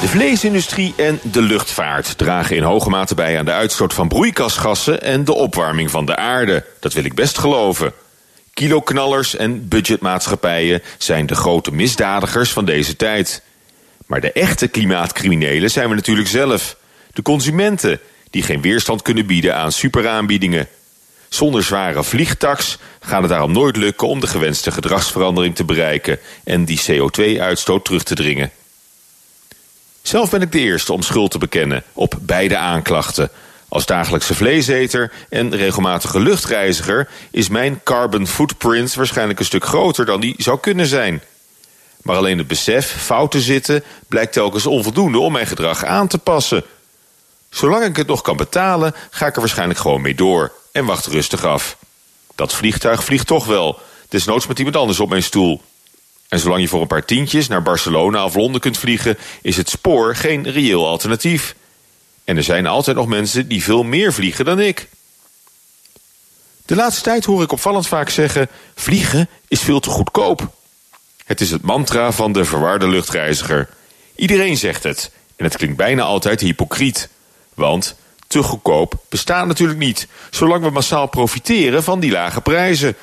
De vleesindustrie en de luchtvaart dragen in hoge mate bij aan de uitstoot van broeikasgassen en de opwarming van de aarde. Dat wil ik best geloven. Kiloknallers en budgetmaatschappijen zijn de grote misdadigers van deze tijd. Maar de echte klimaatcriminelen zijn we natuurlijk zelf. De consumenten, die geen weerstand kunnen bieden aan superaanbiedingen. Zonder zware vliegtaks gaat het daarom nooit lukken om de gewenste gedragsverandering te bereiken en die CO2-uitstoot terug te dringen. Zelf ben ik de eerste om schuld te bekennen op beide aanklachten. Als dagelijkse vleeseter en regelmatige luchtreiziger is mijn carbon footprint waarschijnlijk een stuk groter dan die zou kunnen zijn. Maar alleen het besef fouten zitten blijkt telkens onvoldoende om mijn gedrag aan te passen. Zolang ik het nog kan betalen, ga ik er waarschijnlijk gewoon mee door en wacht rustig af. Dat vliegtuig vliegt toch wel, desnoods met iemand anders op mijn stoel. En zolang je voor een paar tientjes naar Barcelona of Londen kunt vliegen, is het spoor geen reëel alternatief. En er zijn altijd nog mensen die veel meer vliegen dan ik. De laatste tijd hoor ik opvallend vaak zeggen: vliegen is veel te goedkoop. Het is het mantra van de verwarde luchtreiziger. Iedereen zegt het, en het klinkt bijna altijd hypocriet. Want te goedkoop bestaat natuurlijk niet, zolang we massaal profiteren van die lage prijzen.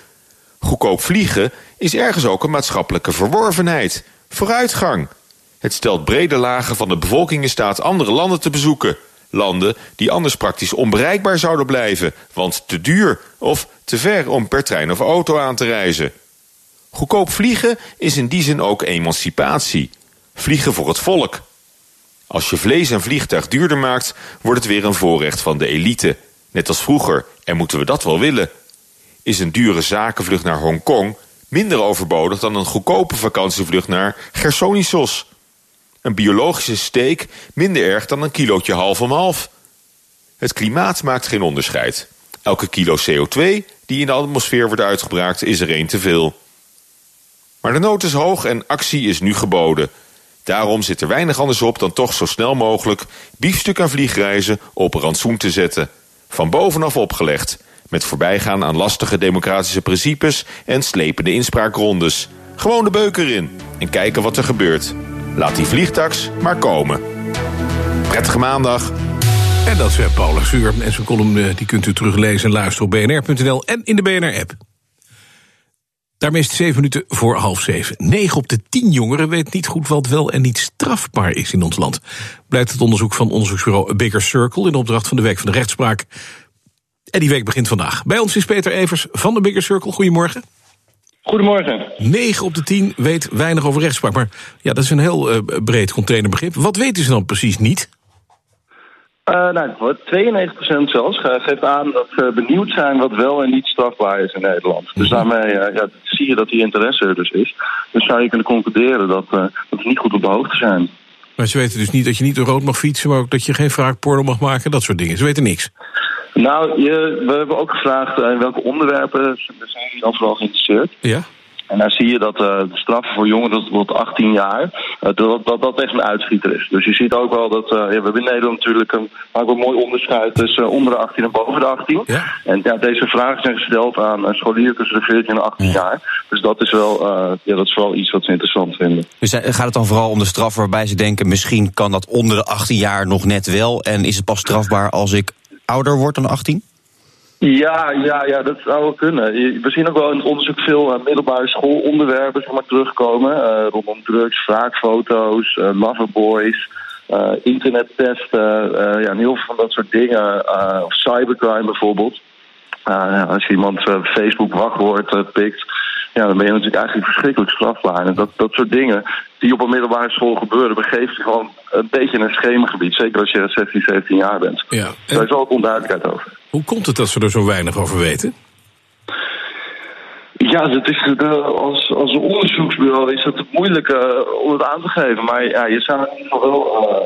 Goedkoop vliegen is ergens ook een maatschappelijke verworvenheid, vooruitgang. Het stelt brede lagen van de bevolking in staat andere landen te bezoeken. Landen die anders praktisch onbereikbaar zouden blijven, want te duur of te ver om per trein of auto aan te reizen. Goedkoop vliegen is in die zin ook emancipatie. Vliegen voor het volk. Als je vlees en vliegtuig duurder maakt, wordt het weer een voorrecht van de elite. Net als vroeger, en moeten we dat wel willen. Is een dure zakenvlucht naar Hongkong minder overbodig dan een goedkope vakantievlucht naar Gersonisos. Een biologische steek minder erg dan een kilootje half om half. Het klimaat maakt geen onderscheid. Elke kilo CO2 die in de atmosfeer wordt uitgebraakt is er één te veel. Maar de nood is hoog en actie is nu geboden. Daarom zit er weinig anders op dan toch zo snel mogelijk biefstuk aan vliegreizen op rantsoen te zetten. Van bovenaf opgelegd, met voorbijgaan aan lastige democratische principes en slepende inspraakrondes. Gewoon de beuker in en kijken wat er gebeurt. Laat die vliegtax maar komen. Prettige maandag. En dat is weer Paul Zuur. En zijn column eh, die kunt u teruglezen en luisteren op bnr.nl en in de BNR-app. Daarmee is het zeven minuten voor half zeven. Negen op de tien jongeren weet niet goed wat wel en niet strafbaar is in ons land. Blijkt het onderzoek van onderzoeksbureau Bigger Circle... in opdracht van de Week van de Rechtspraak. En die week begint vandaag. Bij ons is Peter Evers van de Bigger Circle. Goedemorgen. Goedemorgen. 9 op de 10 weet weinig over rechtspraak. Maar ja, dat is een heel uh, breed containerbegrip. Wat weten ze dan precies niet? Uh, nou, 92% zelfs geeft aan dat ze benieuwd zijn wat wel en niet strafbaar is in Nederland. Dus mhm. daarmee uh, ja, zie je dat die interesse er dus is. Dus zou je kunnen concluderen dat, uh, dat ze niet goed op de hoogte zijn. Maar ze weten dus niet dat je niet door rood mag fietsen, maar ook dat je geen wraakporno mag maken, dat soort dingen. Ze weten niks. Nou, je, we hebben ook gevraagd in welke onderwerpen zijn jullie dan vooral geïnteresseerd. Ja. En daar zie je dat uh, de straffen voor jongeren tot 18 jaar, uh, dat, dat dat echt een uitschieter is. Dus je ziet ook wel dat, uh, ja, we hebben in Nederland natuurlijk een, maken een mooi onderscheid tussen onder de 18 en boven de 18. Ja. En ja, deze vragen zijn gesteld aan scholieren tussen de 14 en 18 jaar. Dus dat is wel, ja, dat is wel iets wat ze interessant vinden. Dus gaat het dan vooral om de straf waarbij ze denken, misschien kan dat onder de 18 jaar nog net wel en is het pas strafbaar als ik ouder word dan 18? Ja, ja, ja, dat zou wel kunnen. We zien ook wel in het onderzoek veel uh, middelbare schoolonderwerpen zeg maar, terugkomen. Uh, rondom drugs, wraakfoto's, uh, loverboys, internettesten. ja, heel veel van dat soort dingen. of cybercrime bijvoorbeeld. als je iemand Facebook wachtwoord pikt, ja, dan ben je natuurlijk eigenlijk verschrikkelijk strafbaar. En dat, dat soort dingen die op een middelbare school gebeuren, begeeft je gewoon een beetje in een schemergebied. Zeker als je 16, 17 jaar bent. Ja, Daar is ook onduidelijkheid over. Hoe komt het dat ze er zo weinig over weten? Ja, dat is, als, als onderzoeksbureau is het moeilijk uh, om het aan te geven. Maar ja, je zou in ieder geval wel uh,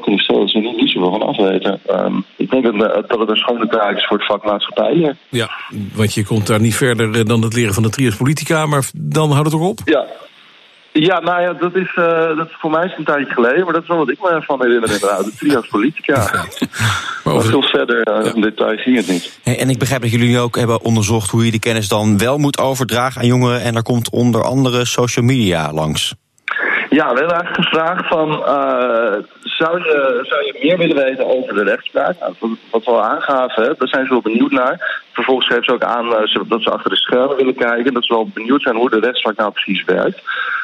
kunnen stellen dat ze er niet zoveel van afweten. Um, ik denk dat, dat het een schone taak is voor het vak maatschappij. Ja, want je komt daar niet verder dan het leren van de trias politica, maar dan houdt het erop. Ja, ja, nou ja, dat is, uh, dat is voor mij een tijdje geleden, maar dat is wel wat ik me van herinner inderdaad. De trias politica. maar veel verder uh, ja. in detail zie je het niet. Hey, en ik begrijp dat jullie ook hebben onderzocht hoe je die kennis dan wel moet overdragen aan jongeren. En daar komt onder andere social media langs. Ja, we hebben eigenlijk gevraagd van, uh, zou, je, meer willen weten over de rechtspraak? Nou, wat, wat we al aangaven, hè, daar zijn ze wel benieuwd naar. Vervolgens geven ze ook aan uh, dat ze achter de schermen willen kijken. Dat ze wel benieuwd zijn hoe de rechtspraak nou precies werkt.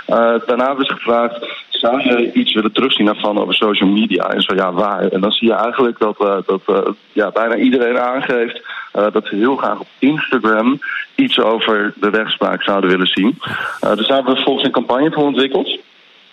Uh, daarna hebben ze gevraagd, zou je iets willen terugzien daarvan over social media? En zo ja, waar? En dan zie je eigenlijk dat, dat ja, bijna iedereen aangeeft dat ze heel graag op Instagram iets over de rechtspraak zouden willen zien. dus daar hebben we volgens een campagne voor ontwikkeld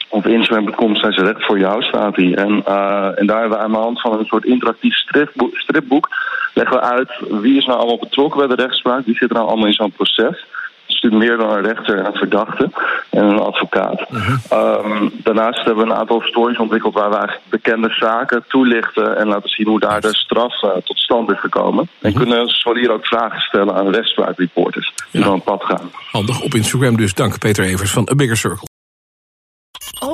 op Instagram.com zijn ze recht voor jou, staat hij. En, uh, en daar hebben we aan de hand van een soort interactief stripboek, stripboek leggen we uit wie is nou allemaal betrokken bij de rechtspraak, wie zit er nou allemaal in zo'n proces. Het is meer dan een rechter, een verdachte en een advocaat. um, daarnaast hebben we een aantal stories ontwikkeld waar we eigenlijk bekende zaken toelichten en laten zien hoe daar de straf uh, tot stand is gekomen. En kunnen ze hier ook vragen stellen aan rechtspraakreporters die ja. een pad gaan. Handig op Instagram dus. Dank Peter Evers van A Bigger Circle.